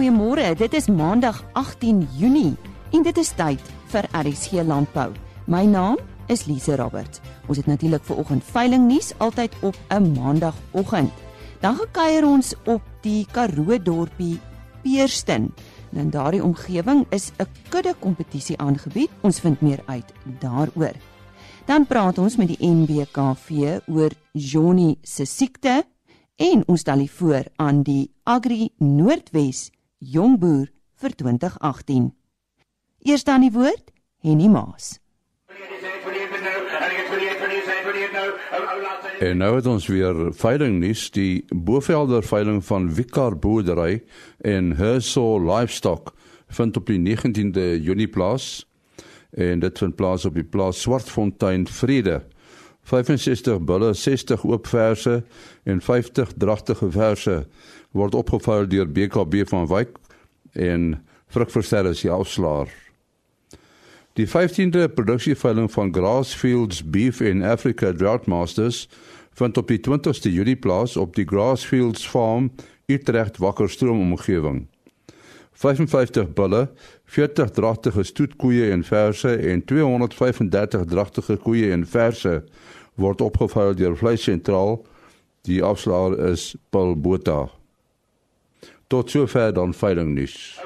Goeiemôre. Dit is Maandag 18 Junie en dit is tyd vir RSG Landbou. My naam is Lise Roberts. Ons het natuurlik ver oggend veiling nuus altyd op 'n Maandagoggend. Dan gekuier ons op die Karoo dorpie Peerston. In daardie omgewing is 'n kudde kompetisie aangebied. Ons vind meer uit daaroor. Dan praat ons met die NBKV oor Johnny se siekte en ons stel die voor aan die Agri Noordwes Jongboer vir 2018. Eers dan die woord Henny Maas. En nou het ons weer veiling nuus die Bovelder veiling van Wikar boerdery en Herso livestock vind op die 19de Junie plaas en dit vind plaas op die plaas Swartfontein Vrede 65 bulle, 60 oop verse en 50 dragtige verse word opgevou deur BKB van Wyk en vrugversterker is die afslaer. Die 15de produksieveiling van Grassfields Beef in Africa Drought Masters vind op die 20ste Julie plaas op die Grassfields Farm Utrecht Wakkerstroom omgewing. 55 bulle, 40 dragtige stoetkoeie en verse en 235 dragtige koeie en verse word opgevou deur Vleis Sentraal. Die afslaer is Paul Botha. Tot sover dan veiling nuus.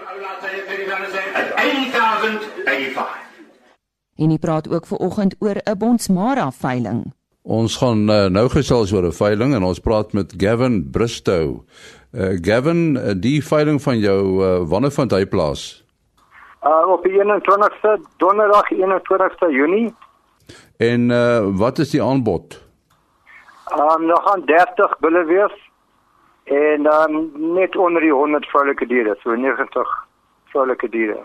En hy praat ook ver oggend oor 'n Bonsmara veiling. Ons gaan uh, nou gesels oor 'n veiling en ons praat met Gavin Bristow. Uh, Gavin, uh, die veiling van jou uh, wanneer vind hy plaas? Uh, op die 21ste Donderdag 21ste Junie En uh wat is die aanbod? Ehm um, nog aan 30 bulle wees en um, net onder die 100 vroulike diere, so 90 vroulike diere.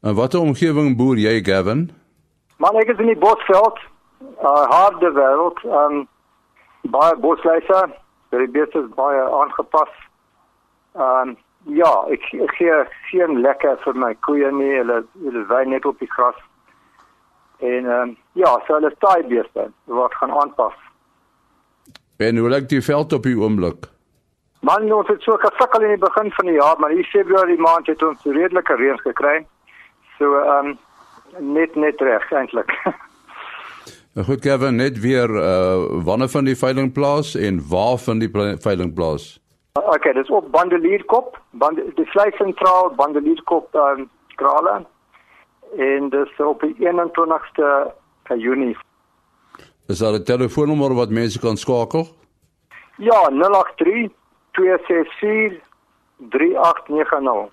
En watter omgewing boer jy, Gavin? Man, ek is in die Bosveld, uh harde wêreld, ehm um, baie bosluise, die beeste is baie aangepas. Um, ja, ek, ek gee geen lekker vir my koeie nie, hulle hulle wy net op die gras. En um, ja, so hulle taai beeste wat gaan aanpas. En hoe lyk die veld op die oomblik? Man, ons het so gesukkel in die begin van die jaar, maar hier Februarie maand het ons redelike reën gekry. So ehm um, net net reg eintlik. Nou goed Kevin, net weer uh wanneer van die veiling plaas en waar van die veiling plaas? Okay, dis op Bandelierkop, band die vleis sentraal Bandelierkop ehm um, Krale en dis op die 21ste Junie. Is daar 'n telefoonnommer wat mense kan skakel? Ja, 083 264 3890.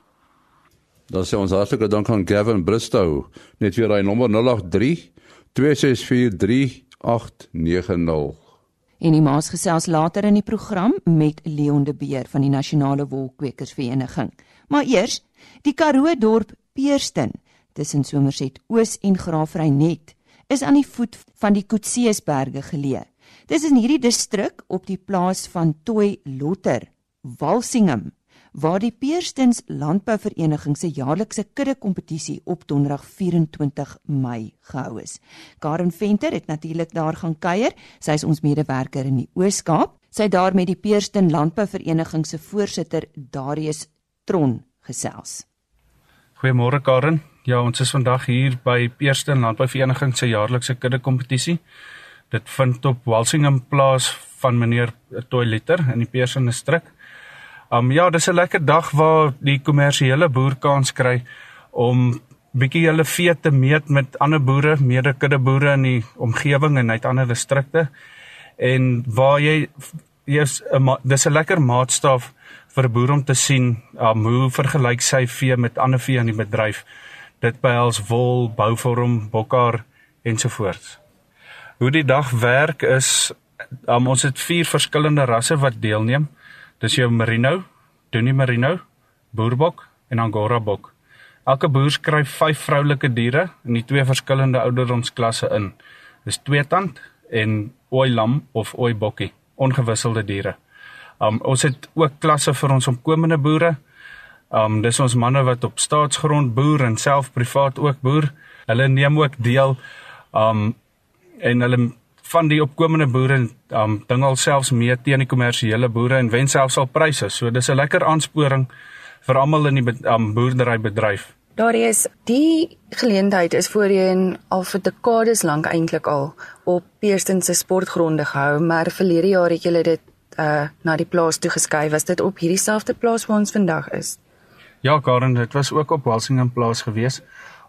Dan sê ons hartlike dank aan Gavin Bristow. Net weer hy nommer 083 264 3890. En die maas gesels later in die program met Leon de Beer van die Nasionale Wolkwekersvereniging. Maar eers, die Karoo dorp Peerston tussen Somerset Oos en Graafrenet is aan die voet van die Koetseesberge geleë. Dis in hierdie distrik op die plaas van Toy Lotter, Walsingham, waar die Peerstens Landbouvereniging se jaarlikse kudde kompetisie op Donderdag 24 Mei gehou is. Karen Venter het natuurlik daar gaan kuier. Sy is ons medewerker in die Oos-Kaap. Sy het daar met die Peersten Landbouvereniging se voorsitter Darius Tron gesels. Goeiemôre Karen. Ja, ons is vandag hier by Peersten Landbouvereniging se jaarlikse kudde kompetisie. Dit vind op Walsingham plaas van meneer Toiletter in die Peersten distrik. Um ja, dis 'n lekker dag waar die kommersiële boer kans kry om bietjie hulle vee te meet met ander boere, mede-kudde boere in die omgewing en uit ander distrikte. En waar jy jy's dis 'n lekker maatstaf vir 'n boer om te sien um, hoe vergelyk sy vee met ander vee in die bedryf. Dit behels wol, bouvorm, bokhaar ensovoorts. Hoe die dag werk is um, ons het vier verskillende rasse wat deelneem. Dis jou merino, Donie merino, boerbok en angora bok. Elke boer skryf 5 vroulike diere in die twee verskillende ouderdomsklasse in. Dis tweetand en ooi lam of ooi bokkie, ongewisselde diere. Um, ons het ook klasse vir ons omkomende boere. Um dis ons manne wat op staatsgrond boer en self privaat ook boer. Hulle neem ook deel um en hulle van die opkomende boere um ding alselfs mee teen die kommersiële boere en wen selfs al pryse. So dis 'n lekker aansporing vir almal in die um, boerderybedryf. Daar is die geleentheid is voorheen al vir dekades lank eintlik al op Peersten se sportgronde gehou, maar verlede jaar het julle dit uh na die plaas toe geskuif. Was dit op hierdie selfde plaas waar ons vandag is? Ja, Karen, dit was ook op Walsingham plaas gewees.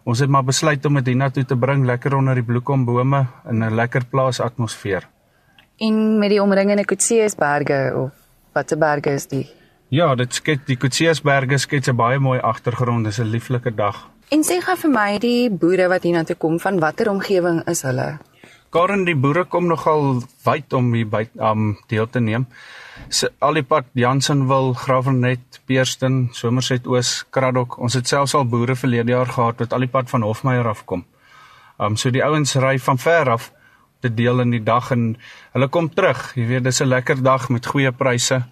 Ons het maar besluit om dit hiernatoe te bring, lekker onder die bloekombome in 'n lekker plaas atmosfeer. En met die omringende Kutseesberge of watter berge is die? Ja, dit skets die Kutseesberge skets 'n baie mooi agtergrond. Dis 'n lieflike dag. En sê gou vir my die boere wat hiernatoe kom, van watter omgewing is hulle? Karen, die boere kom nogal wyd om hier by um deel te neem. Al die pad Jansenwil, Graafrenet, Peerston, Somerset Oos, Kraddock. Ons het selfs al boere verlede jaar gehad wat al die pad van Hofmeyer af kom. Um so die ouens ry van ver af te deel in die dag en hulle kom terug. Jy weet, dis 'n lekker dag met goeie pryse.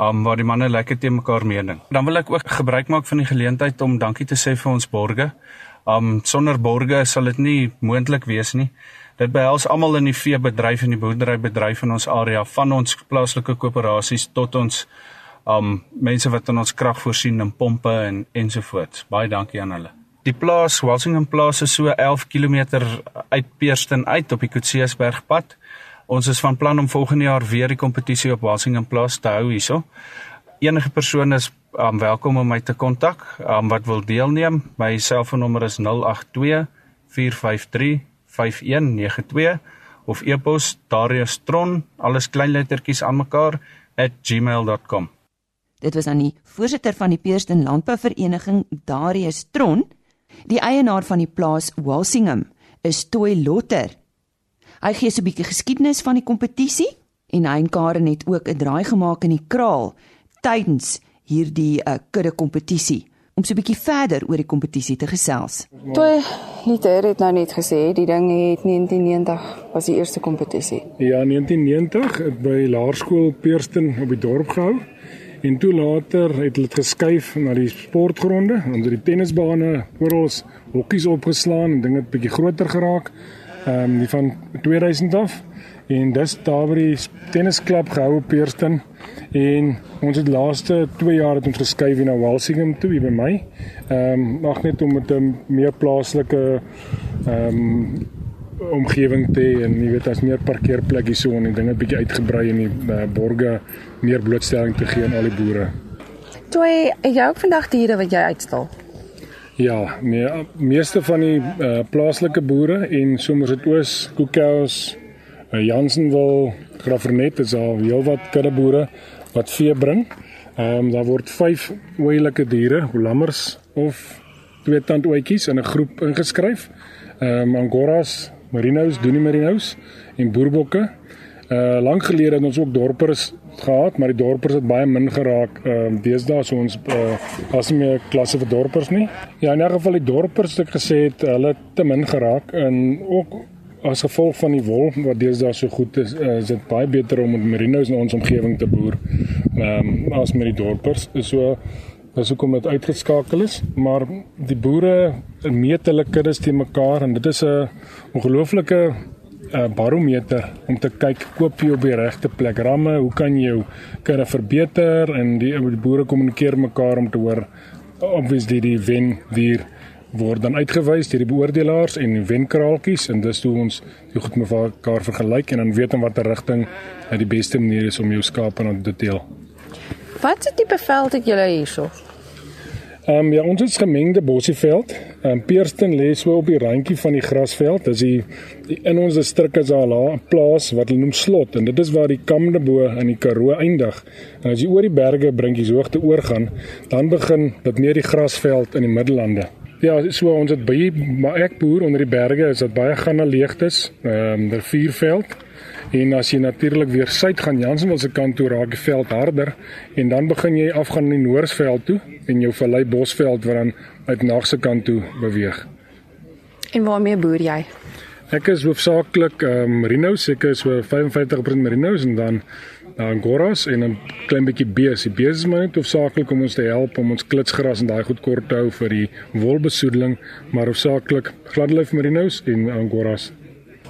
Um waar die manne lekker te mekaar meeding. Dan wil ek ook gebruik maak van die geleentheid om dankie te sê vir ons borgers. Um sonder borgers sal dit nie moontlik wees nie. Dit behels almal in die veebedryf en die boerderybedryf in ons area, van ons plaaslike koöperasies tot ons um mense wat aan ons krag voorsien in pompe en ensovoorts. Baie dankie aan hulle. Die plaas Walsingham plaas is so 11 km uit Peerston uit op die Koetseesbergpad. Ons is van plan om volgende jaar weer die kompetisie op Walsingham plaas te hou hierso. Enige persoon is um, welkom om my te kontak um, wat wil deelneem. My selfoonnommer is 082 453 5192 of e-pos dariustron alles klein lettertjies aan mekaar @gmail.com. Dit was aan die voorsitter van die Peerston Landbouvereniging Darius Tron. Die eienaar van die plaas Walsingham is Toy Lotter. Hy gee so 'n bietjie geskiedenis van die kompetisie en hy en Karen het ook 'n draai gemaak in die kraal tydens hierdie uh, kudde kompetisie om so 'n bietjie verder oor die kompetisie te gesels. Toe Liter het nou net gesê die ding het 1990 was die eerste kompetisie. Ja, 1990 het by Laerskool Peerston op die dorp gehou. En toe later het hulle dit geskuif na die sportgronde, onder die tennisbane, oral hokkies opgeslaan en dinge het bietjie groter geraak. Ehm um, die van 2000 af en dis daar by die tennisklub gehou op Peerston en ons het laaste 2 jaar het ons geskuif na Walsingham toe by my. Ehm um, mag net om met 'n meer plaaslike ehm um, omgewing te hê en jy weet as meer parkeerplekkies so en dinge bietjie uitgebrei in die uh, borge meer blootstelling te gee aan al die boere. Toe jy ook vandag diere wat jy uitstal. Ja, nee, meeste van die uh, plaaslike boere en somers dit oos Koekhouse, uh, Jansenwil, Graafrenet is al heelwat kuddeboere wat vee bring. Ehm um, daar word 5 ouelike diere, lammers of twee tandoetjies in 'n groep ingeskryf. Ehm um, angoras, merinos, doenie merinos en boerbokke. Uh lank gelede het ons ook dorpers gehad, maar die dorpers het baie min geraak. Ehm uh, deesdae so ons uh as nie meer klasse vir dorpers nie. Ja, in 'n geval die dorpers het gesê het hulle te min geraak en ook as gevolg van die wol wat deesdae so goed is, uh, is dit baie beter om met merinos in ons omgewing te boer. Ehm um, as met die dorpers. So dis hoekom dit uitgeskakel is, maar die boere meet hulle kuddes te mekaar en dit is 'n ongelooflike 'n barometer om te kyk koop jy op die regte plek ramme, hoe kan jy jou kudde verbeter en die, die boere kommunikeer mekaar om te hoor obviously die wen dier word dan uitgewys deur die beoordelaars en die wenkraaltjies en dis hoe ons die goed mekaar vergelyk en dan weet in watter rigting die beste manier is om jou skape aan te deel. Wat is die beveld het julle hierso? Ehm um, ja, ons het gemengde bossieveld. Ehm um, Peerston lê so op die randjie van die grasveld. Dis die, die in ons distrik is daar 'n plaas wat hulle noem Slot en dit is waar die Kamdebo in die Karoo eindig. En as jy oor die berge brinkies hoogte oorgaan, dan begin dit meer die grasveld in die Middellande. Ja, so ons het baie maar ek boer onder die berge is dit baie gaan na leegtes. Ehm um, die vierveld En as jy natuurlik weer suid gaan Jansenwil se kant toe raak die veld harder en dan begin jy afgaan in die Noordsveld toe en jou vallei bosveld wat dan uit Nagse kant toe beweeg. En waarmee boer jy? Ek is hoofsaaklik ehm um, merinos, ek is so 55% merinos en dan angoras en 'n klein bietjie bees. Die bees is maar net hoofsaaklik om ons te help om ons klitsgras en daai goed kort te hou vir die wolbesoedeling, maar hoofsaaklik gladlyf merinos en angoras.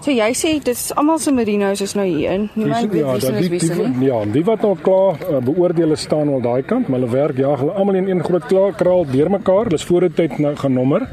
So jy sê dit is almal se merinos is nou hier in. Niemand weet ja, wie se dat is die, wie se die, nie. ja, die wat nou klaar uh, beoordeel is staan al daai kant, maar hulle werk ja, hulle almal in een groot klaar kraal deurmekaar. Hulle is voor die tyd nou genommer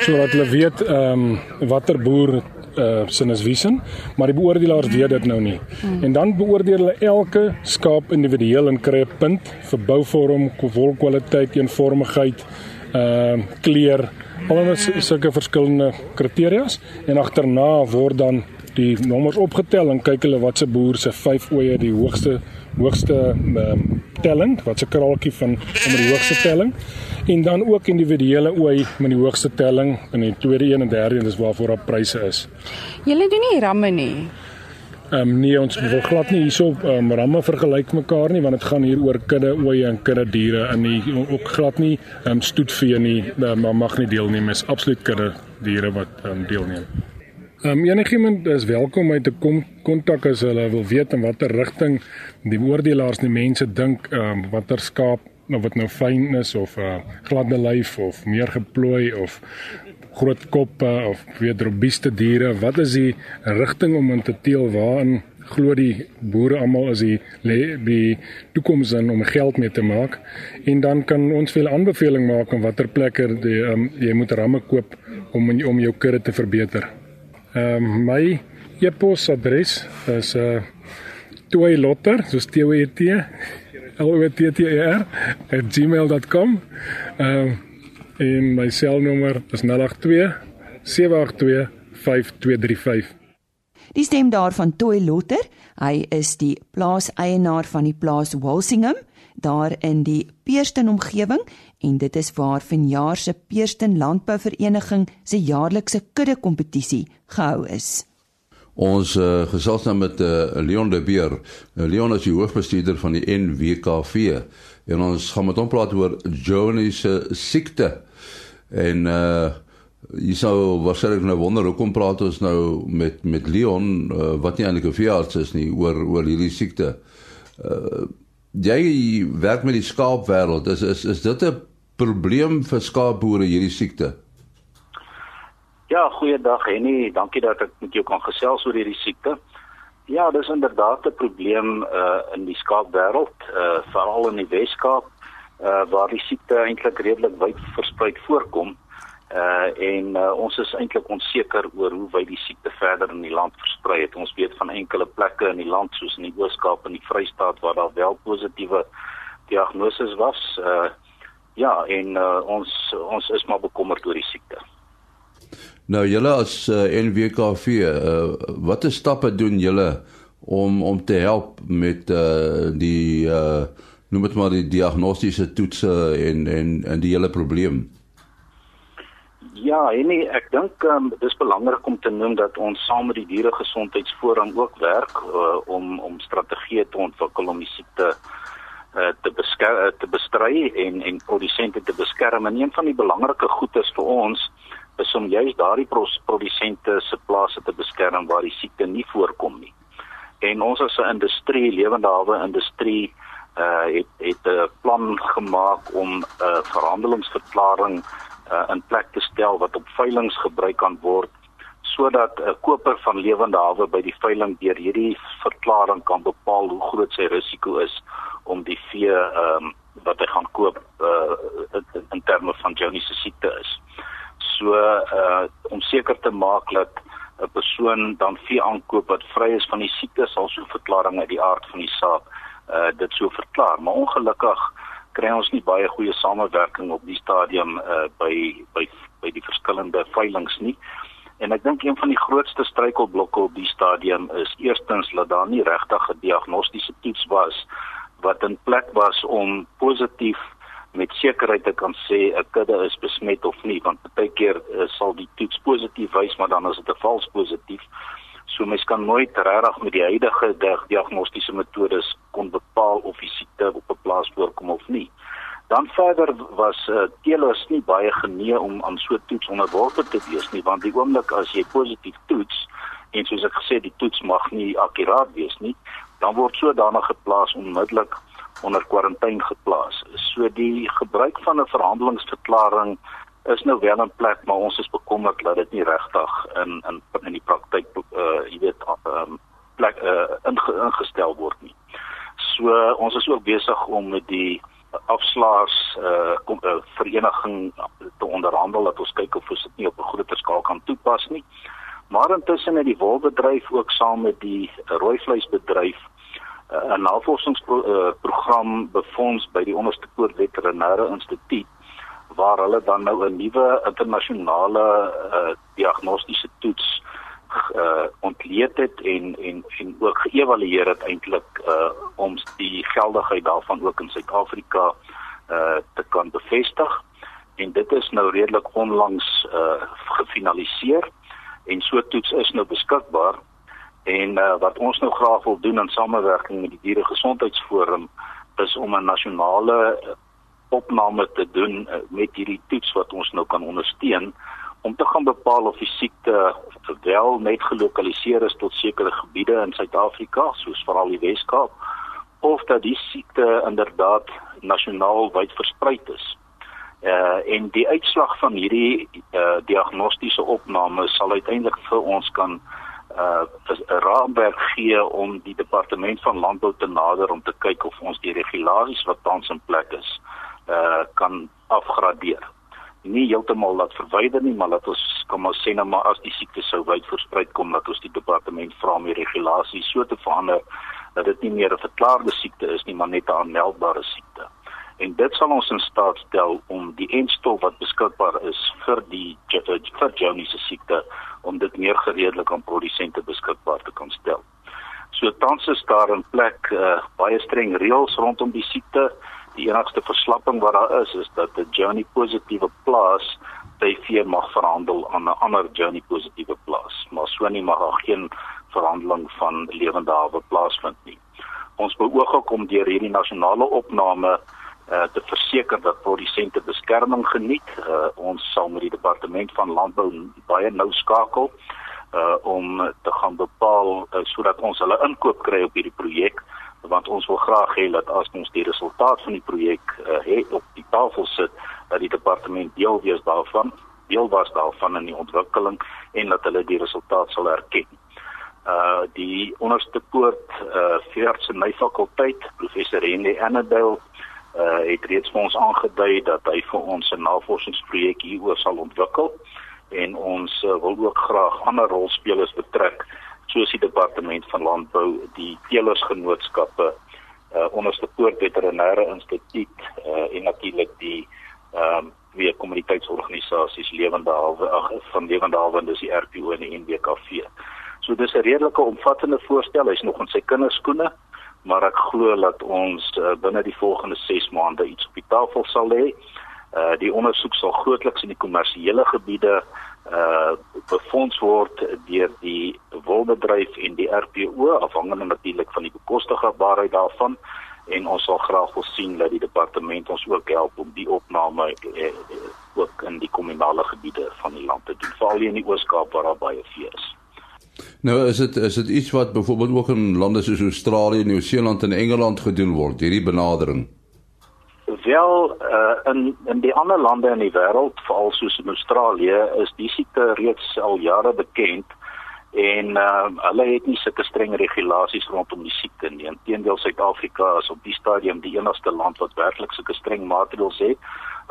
sodat hulle weet ehm um, watter boer uh sin is wiesen, maar die beoordelaars weet dit nou nie. Hmm. En dan beoordeel hulle elke skaap individueel en kry 'n punt vir bouvorm, wolkwaliteit, eenvormigheid, ehm uh, kleur, almal sulke verskillende kriteria's en agterna word dan die nommers opgetel en kyk hulle wat se boer se 5 oeye die hoogste hoogste um, telling, wat se kraaltjie van om die hoogste telling en dan ook individuele ooi met die hoogste telling in die tweede een en derde een dis waarvoor daar pryse is. Julle doen nie ramme nie. Ehm um, nee, ons wil glad nie hierso um, ramme vergelyk mekaar nie want dit gaan hier oor kudde oeye en kudde diere in die ook glad nie ehm um, stoetvee nie, um, maar mag nie deelneem is absoluut kudde diere wat ehm um, deelneem. Ehm um, enigiemand is welkom om te kom kontak as hulle wil weet in watter rigting die oordelaars die mense dink ehm um, watter skaap of wat nou fyn is of 'n uh, gladde lyf of meer geplooi of groot koppe of weer robuuste diere. Wat is die rigting om in te teel? Waarin glo die boere almal as die die toekoms in om geld mee te maak? En dan kan ons veel aanbeveling maak om watter plekke die, um, jy moet ramme koop om om jou kudde te verbeter. Ehm um, my e-posadres is uh Toy Lotter, soos T O E T L O T T E R @gmail.com. Ehm uh, en my selnommer is 082 782 5235. Die stem daarvan Toy Lotter. Hy is die plaaseienaar van die plaas Walsingham daar in die Peerston omgewing en dit is waar vanjaar se Peerston Landbouvereniging se jaarlikse kudde kompetisie gehou is. Ons uh, gesels nou met uh, Leon de Beer. Uh, Leon is die hoofbestuurder van die NWKV en ons gaan met hom praat oor Johnny se siekte. En uh jy sou waarskynlik nou wonder hoekom praat ons nou met met Leon uh, wat nie eintlik 'n veearts is nie oor oor hierdie siekte. Uh jy werk met die skaapwêreld. Is is is dit 'n probleem vir skaapboere hierdie siekte? Ja, goeiedag Henny. Dankie dat ek met jou kan gesels oor hierdie siekte. Ja, dis inderdaad 'n probleem uh in die skaapwêreld, uh veral in die Wes-Kaap, uh waar die siekte eintlik redelik wyd versprei voorkom. Uh en uh, ons is eintlik onseker oor hoe wyd die siekte verder in die land versprei het. Ons weet van enkele plekke in die land soos in die Oos-Kaap en die Vrystaat waar daar wel positiewe diagnoses was. Uh ja, en uh, ons ons is maar bekommerd oor die siekte. Nou julle as uh, NWKV, uh, watter stappe doen julle om om te help met uh, die uh, noem dit maar die diagnostiese toetse en en en die hele probleem? Ja, en nee, ek dink um, dis belangrik om te noem dat ons saam met die dieregesondheidsforum ook werk uh, om om strategieë te ontwikkel om die siekte uh, te beskerm uh, te bestry en en produsente te beskerm. En een van die belangrike goedes vir ons is om juist daardie produsente se plase te beskerm waar die siekte nie voorkom nie. En ons as 'n industrie, lewende hawe industrie, uh het het 'n plan gemaak om 'n uh, verhandelingsverklaring uh, in plek te stel wat op veilinge gebruik kan word sodat 'n uh, koper van lewende hawe by die veiling deur hierdie verklaring kan bepaal hoe groot sy risiko is om die vee ehm um, wat hy gaan koop uh, in, in terme van Johnny's siekte is. So uh om seker te maak dat 'n persoon dan vee aankoop wat vry is van die siekte sal so verklaring uit die aard van die saak uh dit so verklaar. Maar ongelukkig kry ons nie baie goeie samewerking op die stadium uh by by by die verskillende veilinge nie. En ek dink een van die grootste struikelblokke op die stadium is eerstens dat daar nie regtig 'n diagnostiese toets was wat in plek was om positief met sekerheid te kan sê 'n kudde is besmet of nie want baie keer uh, sal die toets positief wys maar dan is dit 'n vals positief. So mens kan nooit regtig met die huidige diagnostiese metodes kon bepaal of die siekte op 'n plaas voorkom of nie. Dan verder was uh, teelers nie baie genee om aan so toets onderworpe te wees nie want die oomblik as jy positief toets en soos ek gesê die toets mag nie akkuraat wees nie, dan word sodanig geplaas onmiddellik onder kwarantyne geplaas. So die gebruik van 'n verhandelingsverklaring is nou wel in plek, maar ons is bekommerd dat dit nie regtig in in in die praktyk uh jy weet um plek uh inge, ingestel word nie. So ons is ook besig om met die afslaers uh, kom, uh vereniging te onderhandel dat ons kyk of ons dit nie op 'n groter skaal kan toepas nie. Maar intussen het die wolbedryf ook saam met die rooi vleisbedryf 'n navorsingsprogram befonds by die Onderste Poort Veterinêre Instituut waar hulle dan nou 'n nuwe internasionale uh, diagnostiese toets uh, ontleed het en en en ook geëvalueer het eintlik uh, om die geldigheid daarvan ook in Suid-Afrika uh, te kan bevestig. En dit is nou redelik onlangs uh, gefinaliseer en so toets is nou beskikbaar. En uh, wat ons nou graag wil doen in samewerking met die dieregesondheidsforum is om 'n nasionale opname te doen met hierdie toets wat ons nou kan ondersteun om te gaan bepaal of die siekte wel net gelokaliseer is tot sekere gebiede in Suid-Afrika soos veral die Wes-Kaap of dat die siekte inderdaad nasionaal wyd versprei is. Uh en die uitslag van hierdie uh diagnostiese opname sal uiteindelik vir ons kan uh 'n raamwerk gee om die departement van landbou te nader om te kyk of ons die regulasies wat tans in plek is uh kan afgradeer. Nie heeltemal laat verwyder nie, maar laat ons kom ons sê nou maar as die siekte sou wyd versprei kom dat ons die departement vra om die regulasies so te verander dat dit nie meer 'n verklaarde siekte is nie, maar net 'n aanmeldbare siekte. En dit sal ons in staat stel om die enstof wat beskikbaar is vir die vir Johnny se siekte om dit meer gereedelik aan produsente beskikbaar te kan stel. So tans is daar in plek uh, baie streng reëls rondom die siekte die enigste verslapping wat daar is is dat 'n journey positiewe plaas TV mag verhandel aan 'n ander journey positiewe plaas, maar so nie mag daar geen verhandeling van lewende hawe plaasvind nie. Ons beoog ook om deur hierdie nasionale opname uh, te verseker dat produsente beskerming geniet. Uh, ons sal met die departement van landbou baie nou skakel uh om te gaan bepaal uh, sodat ons hulle inkoop kry op hierdie projek want ons wil graag hê dat as ons die resultaat van die projek uh, het op die tafel sit dat die departement deel wees daarvan deel was daarvan in die ontwikkeling en dat hulle die resultaat sal erken. Uh die onderste poort uh veerdse my fakulteit professor Henry Annabel uh het reeds vir ons aangedui dat hy vir ons 'n navorsingsprojek hieroor sal ontwikkel en ons uh, wil ook graag ander rolspelers betrek soos die departement van landbou, die teelersgenootskappe, uh onderste poort veterinêre instituut uh en natuurlik die ehm um, weer kommuniteitsorganisasies lewende hawe ag van lewende hawe en dis die RPO en die NWKV. So dis 'n redelike omvattende voorstel. Hy's nog in sy kinderskoene, maar ek glo dat ons uh, binne die volgende 6 maande iets op die tafel sal hê. Uh die ondersoek sal grootliks in die kommersiële gebiede uh befonds word deur die wolbedryf en die RPO afhangende natuurlik van die bekostigbaarheid daarvan en ons sal graag wil sien dat die departement ons ook help om die opname eh, eh, ook in die kommunale gebiede van die land te doen veral in die Oos-Kaap waar daar baie vee is. Nou is dit is dit iets wat byvoorbeeld ook in lande soos Australië, Nieu-Seeland en Engeland gedoen word, hierdie benadering wel uh, in in die ander lande in die wêreld veral soos in Australië is die siekte reeds al jare bekend en uh, hulle het nie sulke streng regulasies rondom die siekte nie. Inteendeel Suid-Afrika is op die stadium die enigste land wat werklik sulke streng maatreëls het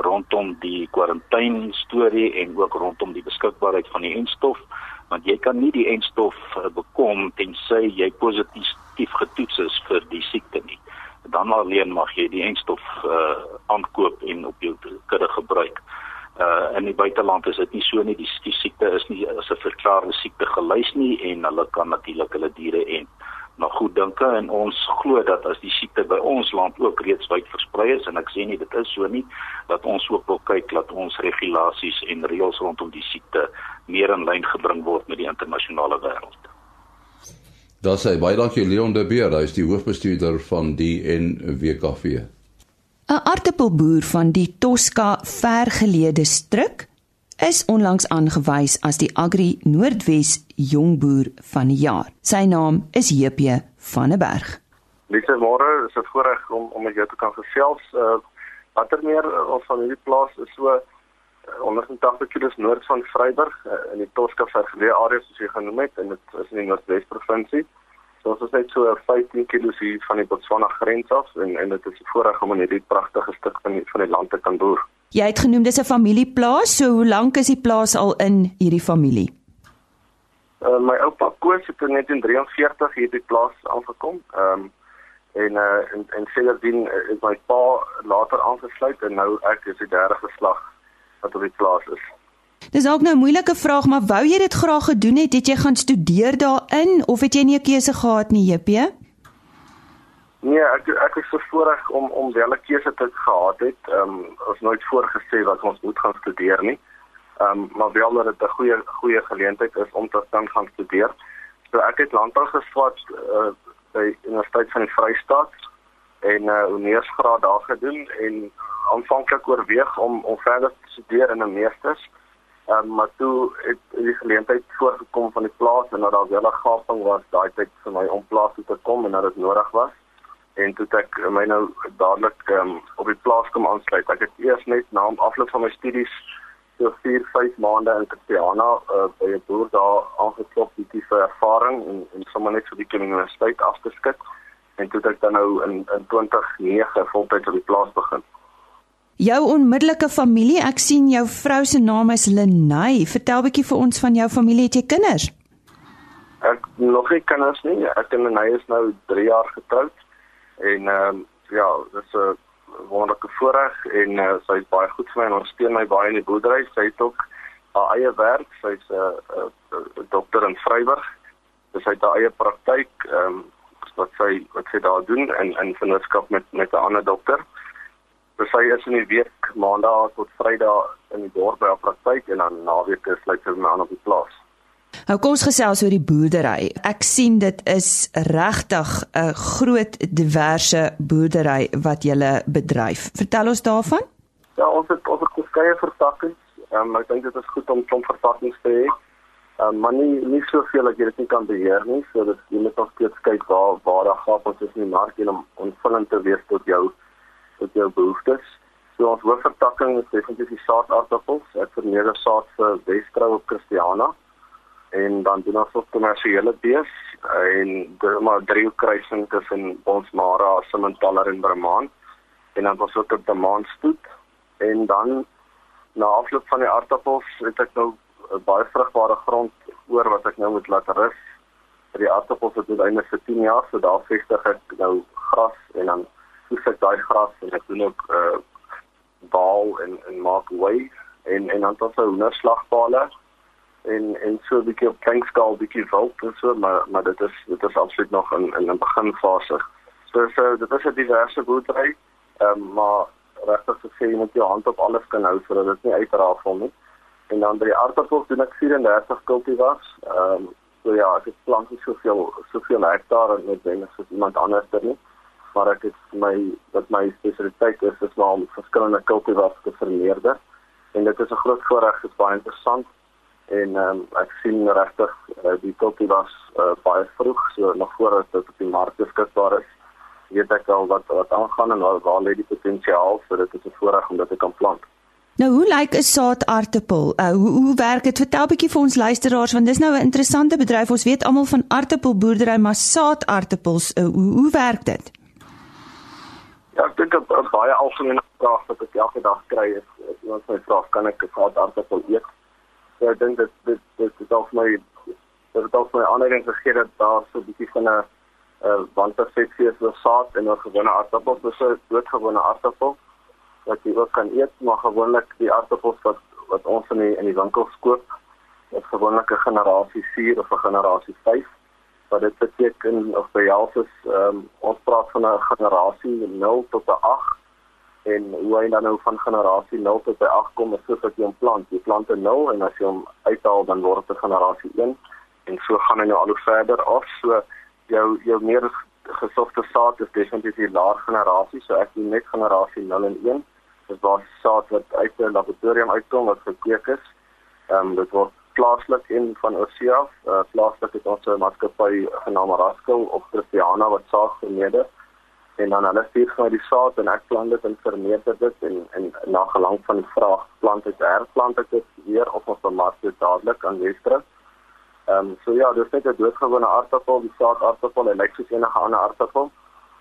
rondom die kwarantyne storie en ook rondom die beskikbaarheid van die enstof want jy kan nie die enstof uh, bekom tensy jy positief getoets is vir die siekte nie dan alleen mag jy die enstof uh aankoop en op jou kudde gebruik. Uh in die buiteland is dit nie so nie. Die, die siekte is nie as 'n verklaarde siekte gelys nie en hulle kan natuurlik hulle diere en na goed dinke en ons glo dat as die siekte by ons land ook reeds wyd versprei is en ek sê nie dit is so nie dat ons ook wil kyk dat ons regulasies en reëls rondom die siekte meer in lyn gebring word met die internasionale wêreld. Daar sê baie dankie Leon de Beer, hy is die hoofbestuurder van die NWKV. 'n Aartappelboer van die Tosca vergelede stryk is onlangs aangewys as die Agri Noordwes jongboer van die jaar. Sy naam is JP van der Berg. Liewe môre, is 'n voorreg om om met jou te kan gesels. Uh watter meer uh, ons van hierdie plaas is so 180 km noord van Vryburg uh, in die Toskapse geleë area soos jy genoem het en dit is in die Noordwes provinsie. So ons is net so 15 km hier van die Botswana grens af en en dit is 'n voorreg om in hierdie pragtige stuk van die, van die land te kan boer. Jy het genoem dis 'n familieplaas, so hoe lank is die plaas al in hierdie familie? Uh, my oupa Koos het in 1943 hierdie plaas aangekom. Ehm um, en uh, en en sedertdien is my pa later aangesluit en nou ek is die derde geslag wat op die plaas is. Dis ook nou 'n moeilike vraag, maar wou jy dit graag gedoen het? Het jy gaan studeer daarin of het jy nie 'n keuse gehad nie, JP? Nee, ek ek is voorreg om om wel 'n keuse te gehad het. Ehm um, ons nooit voorgesê dat ons moet gaan studeer nie. Ehm um, maar wel dat dit 'n goeie goeie geleentheid is om te dan gaan studeer. So ek het landbou geswat uh, by Universiteit van die Vrystaat en 'n uh, honeursgraad daar gedoen en aanvanklik oorweeg om om verder te studeer in 'n meesters. Ehm um, maar toe het die geleentheid voorgekom van die plaas en dat daar wel 'n gaping was daai tyd vir my om plaas toe te kom en dat dit nodig was. En toe ek my nou dadelik um, op die plaas kom aansluit. Ek het eers net na afloop van my studies so 4, 5 maande in Christiana uh, by 'n boer daar aangeklop met die ervaring en en sommer net so die universiteit afgeskik. En toe ek dan nou in in 2009 voltyds op die plaas begin. Jou onmiddellike familie, ek sien jou vrou se naam is Lenay. Vertel bietjie vir ons van jou familie, het jy kinders? Ek nog nie kinders nie. Ek en Lenay is nou 3 jaar getroud en ehm um, ja, dit is 'n wonderlike voorreg en uh, sy is baie goed vir my en ons steun my baie in die boerdery. Sy het ook haar eie werk. Sy's 'n uh, uh, dokter in Vryburg. Sy het haar eie praktyk ehm um, wat sy wat sy daar doen in in vennootskap met met 'n ander dokter. So sy is in die week maandag tot vrydag in die dorp by haar praktyk en dan naweek sluit sy aan op die plaas. Nou kom ons gesels oor die boerdery. Ek sien dit is regtig 'n groot diverse boerdery wat jy bedryf. Vertel ons daarvan? Ja, ons het ons het verskeie vertakkings. Um, ek dink dit is goed om klomp vertakkings te hê. Um, maar nie nie soveel dat jy dit nie kan beheer nie, so dat jy moet nog steeds kyk waar waar daar gap ons is in die mark en om ontvullend te wees tot jou tot jou behoeftes. So ons hoofvertakking is definitief die saadaartappels. Ek vermeerder saad vir Weskrou op Christiana en dan doen ons ook kommersiële bees en doen maar drie kruising tussen Bonsmara, Simmentaler en Bramaan en dan was ook op die Maanstoet en dan na afloop van die aardappels het ek nou baie vrugbare grond oor wat ek nou moet laat rus. Vir die aardappels het dit eintlik vir 10 jaar, so daar vestig ek nou gras en dan oes ek daai gras en ek doen ook uh baal en en maak way en en dan tot 'n hoenderslagpale en en so 'n bietjie op klein skaal bietjie wild en so maar maar dit is dit is absoluut nog in in 'n beginfase. So so dit is 'n diverse boerdery. Ehm um, maar regtig gesê jy moet jou hand op alles kan hou sodat dit nie uitrafel nie. En dan by die aardappels doen ek 34 kultivars. Ehm um, so ja, ek plant nie soveel soveel hektaar en net wenig soos iemand anders het nie maar ek het my wat my spesialiteit is is om verskillende kultivars te vermeerder en dit is 'n groot voorreg dit is baie interessant en um, ek sien regtig uh, die kultivars uh, baie vroeg so nog voor dit op die mark beskikbaar is weet ek al wat wat aangaan en waar, waar lê die potensiaal so dit is 'n voorreg om dit te kan plant Nou hoe lyk 'n saadaartappel? Uh, hoe hoe werk dit? Vertel bietjie vir ons luisteraars want dis nou 'n interessante bedryf. Ons weet almal van aartappelboerdery, maar saadaartappels, uh, hoe hoe werk dit? Ja, ek dink 'n baie algemene vraag wat ek elke dag kry is, iemand my vra, kan ek 'n saadaartappel eet? So ek dink dit dit dit is al my dit het al my aanleiding gegee dat daar so 'n bietjie van 'n uh, wanpersepsie is oor saad en oor gewone aardappels, dis 'n doodgewone aardappel wat jy ook kan eet, maar gewoonlik die aardappels wat wat ons in die in die winkels koop, is gewoonlik 'n generasie 4 of 'n generasie 5 wat dit beteken of jou is ehm um, ons praat van 'n generasie 0 tot 'n 8 en hoe hy dan nou van generasie 0 tot by 8 kom is soos wat jy 'n plant, jy plant 'n 0 en as jy hom uithaal dan word dit 'n generasie 1 en so gaan hy nou al hoe verder af. So jou jou meer gesofte saad is definitief die laer generasie so ek doen net generasie 0 en 1 dis waar saad wat uit 'n laboratorium uitkom wat gekweek is. Ehm um, dit word plaaslik en van Oosia af. Uh, plaaslik het ons 'n maatskappy genaamd Raskel of Christiana wat saak vermeerder en dan hulle stuur vir die saad en ek plant dit en vermeerder dit en en na gelang van die vraag plant ek herplant ek dit weer of ons dit dadelik aan Westre. Ehm um, so ja, dis net 'n doodgewone aardappel, die saad aardappel, hy lyk soos enige ander aardappel.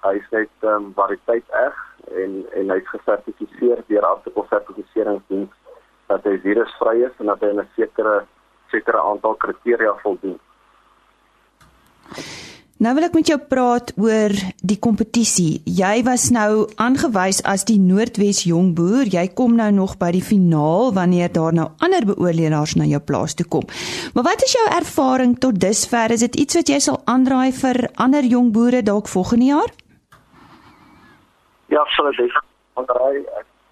Hy is net ehm um, variëteit eg en en hy's gesertifiseer deur aardappelsertifiseringsdiens dat hy virusvry is en dat hy 'n sekere sekere aantal kriteria voldoen. Nou wil ek met jou praat oor die kompetisie. Jy was nou aangewys as die Noordwes jong boer. Jy kom nou nog by die finaal wanneer daar nou ander beoordelaars na jou plaas toe kom. Maar wat is jou ervaring tot dusver? Is dit iets wat jy sal aanraai vir ander jong boere dalk volgende jaar? Ja, absoluut. Aanraai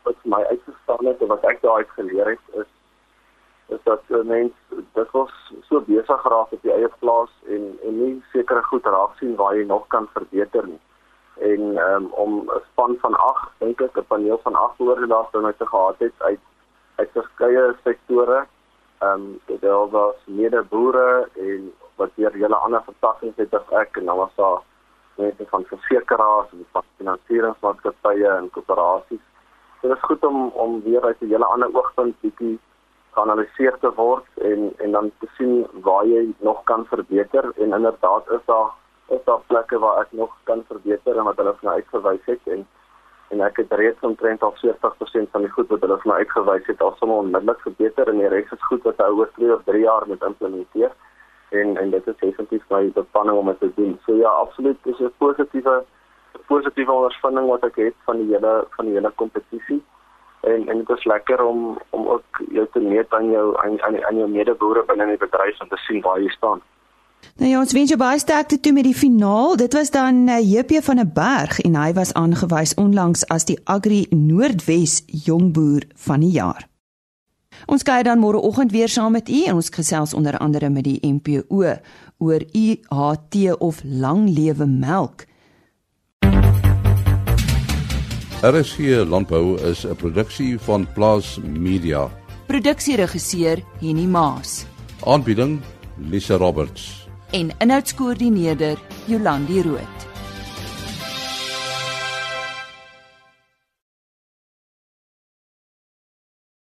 wat my uitgestaan het en wat ek daai geleer het is is dat uh, mens dit was so besig geraak op die eie plaas en en nie sekere goed raak sien waar jy nog kan verbeter nie. En um, om 'n span van 8, dink ek 'n paneel van 8 oorlaas dan uit te gehad het uit uit verskeie sektore. Ehm um, dit was mede boere en wat weer hele ander vertakkings het as ek en dan was daar mense van versekerings en van finansieringsmaatskappye en koöperasies. Dit is goed om om weer uit 'n hele ander oogpunt bietjie geanaliseer te word en en dan te sien waar jy nog kan verbeter. En inderdaad is daar is daar plekke waar ek nog kan verbeter en wat hulle vir my uitgewys het. En en ek het reeds omtrent al 40% van die goed wat hulle vir my uitgewys het al sommer onmiddellik verbeter. En die res is goed wat hou oor 2 of 3 jaar met implementeer. En en dit is definitief my beplanning om dit te doen. So ja, absoluut. Dis 'n positiewe positiewe ondervinding wat ek het van die hele van die hele kompetisie en en dit is lekker om om ook jou te meet aan jou aan aan, aan jou medeboere binne in die bedryf om te sien waar jy staan. Nou ja, ons wens jou baie sterkte toe met die finaal. Dit was dan JP uh, van 'n berg en hy was aangewys onlangs as die Agri Noordwes jongboer van die jaar. Ons kyk dan môreoggend weer saam met u en ons gesels onder andere met die MPO oor UHT of lang lewe melk. RSG Landbou is 'n produksie van Plaas Media. Produksieregisseur Henny Maas. Aanbieding Lisa Roberts. En inhoudskoördineerder Jolandi Root.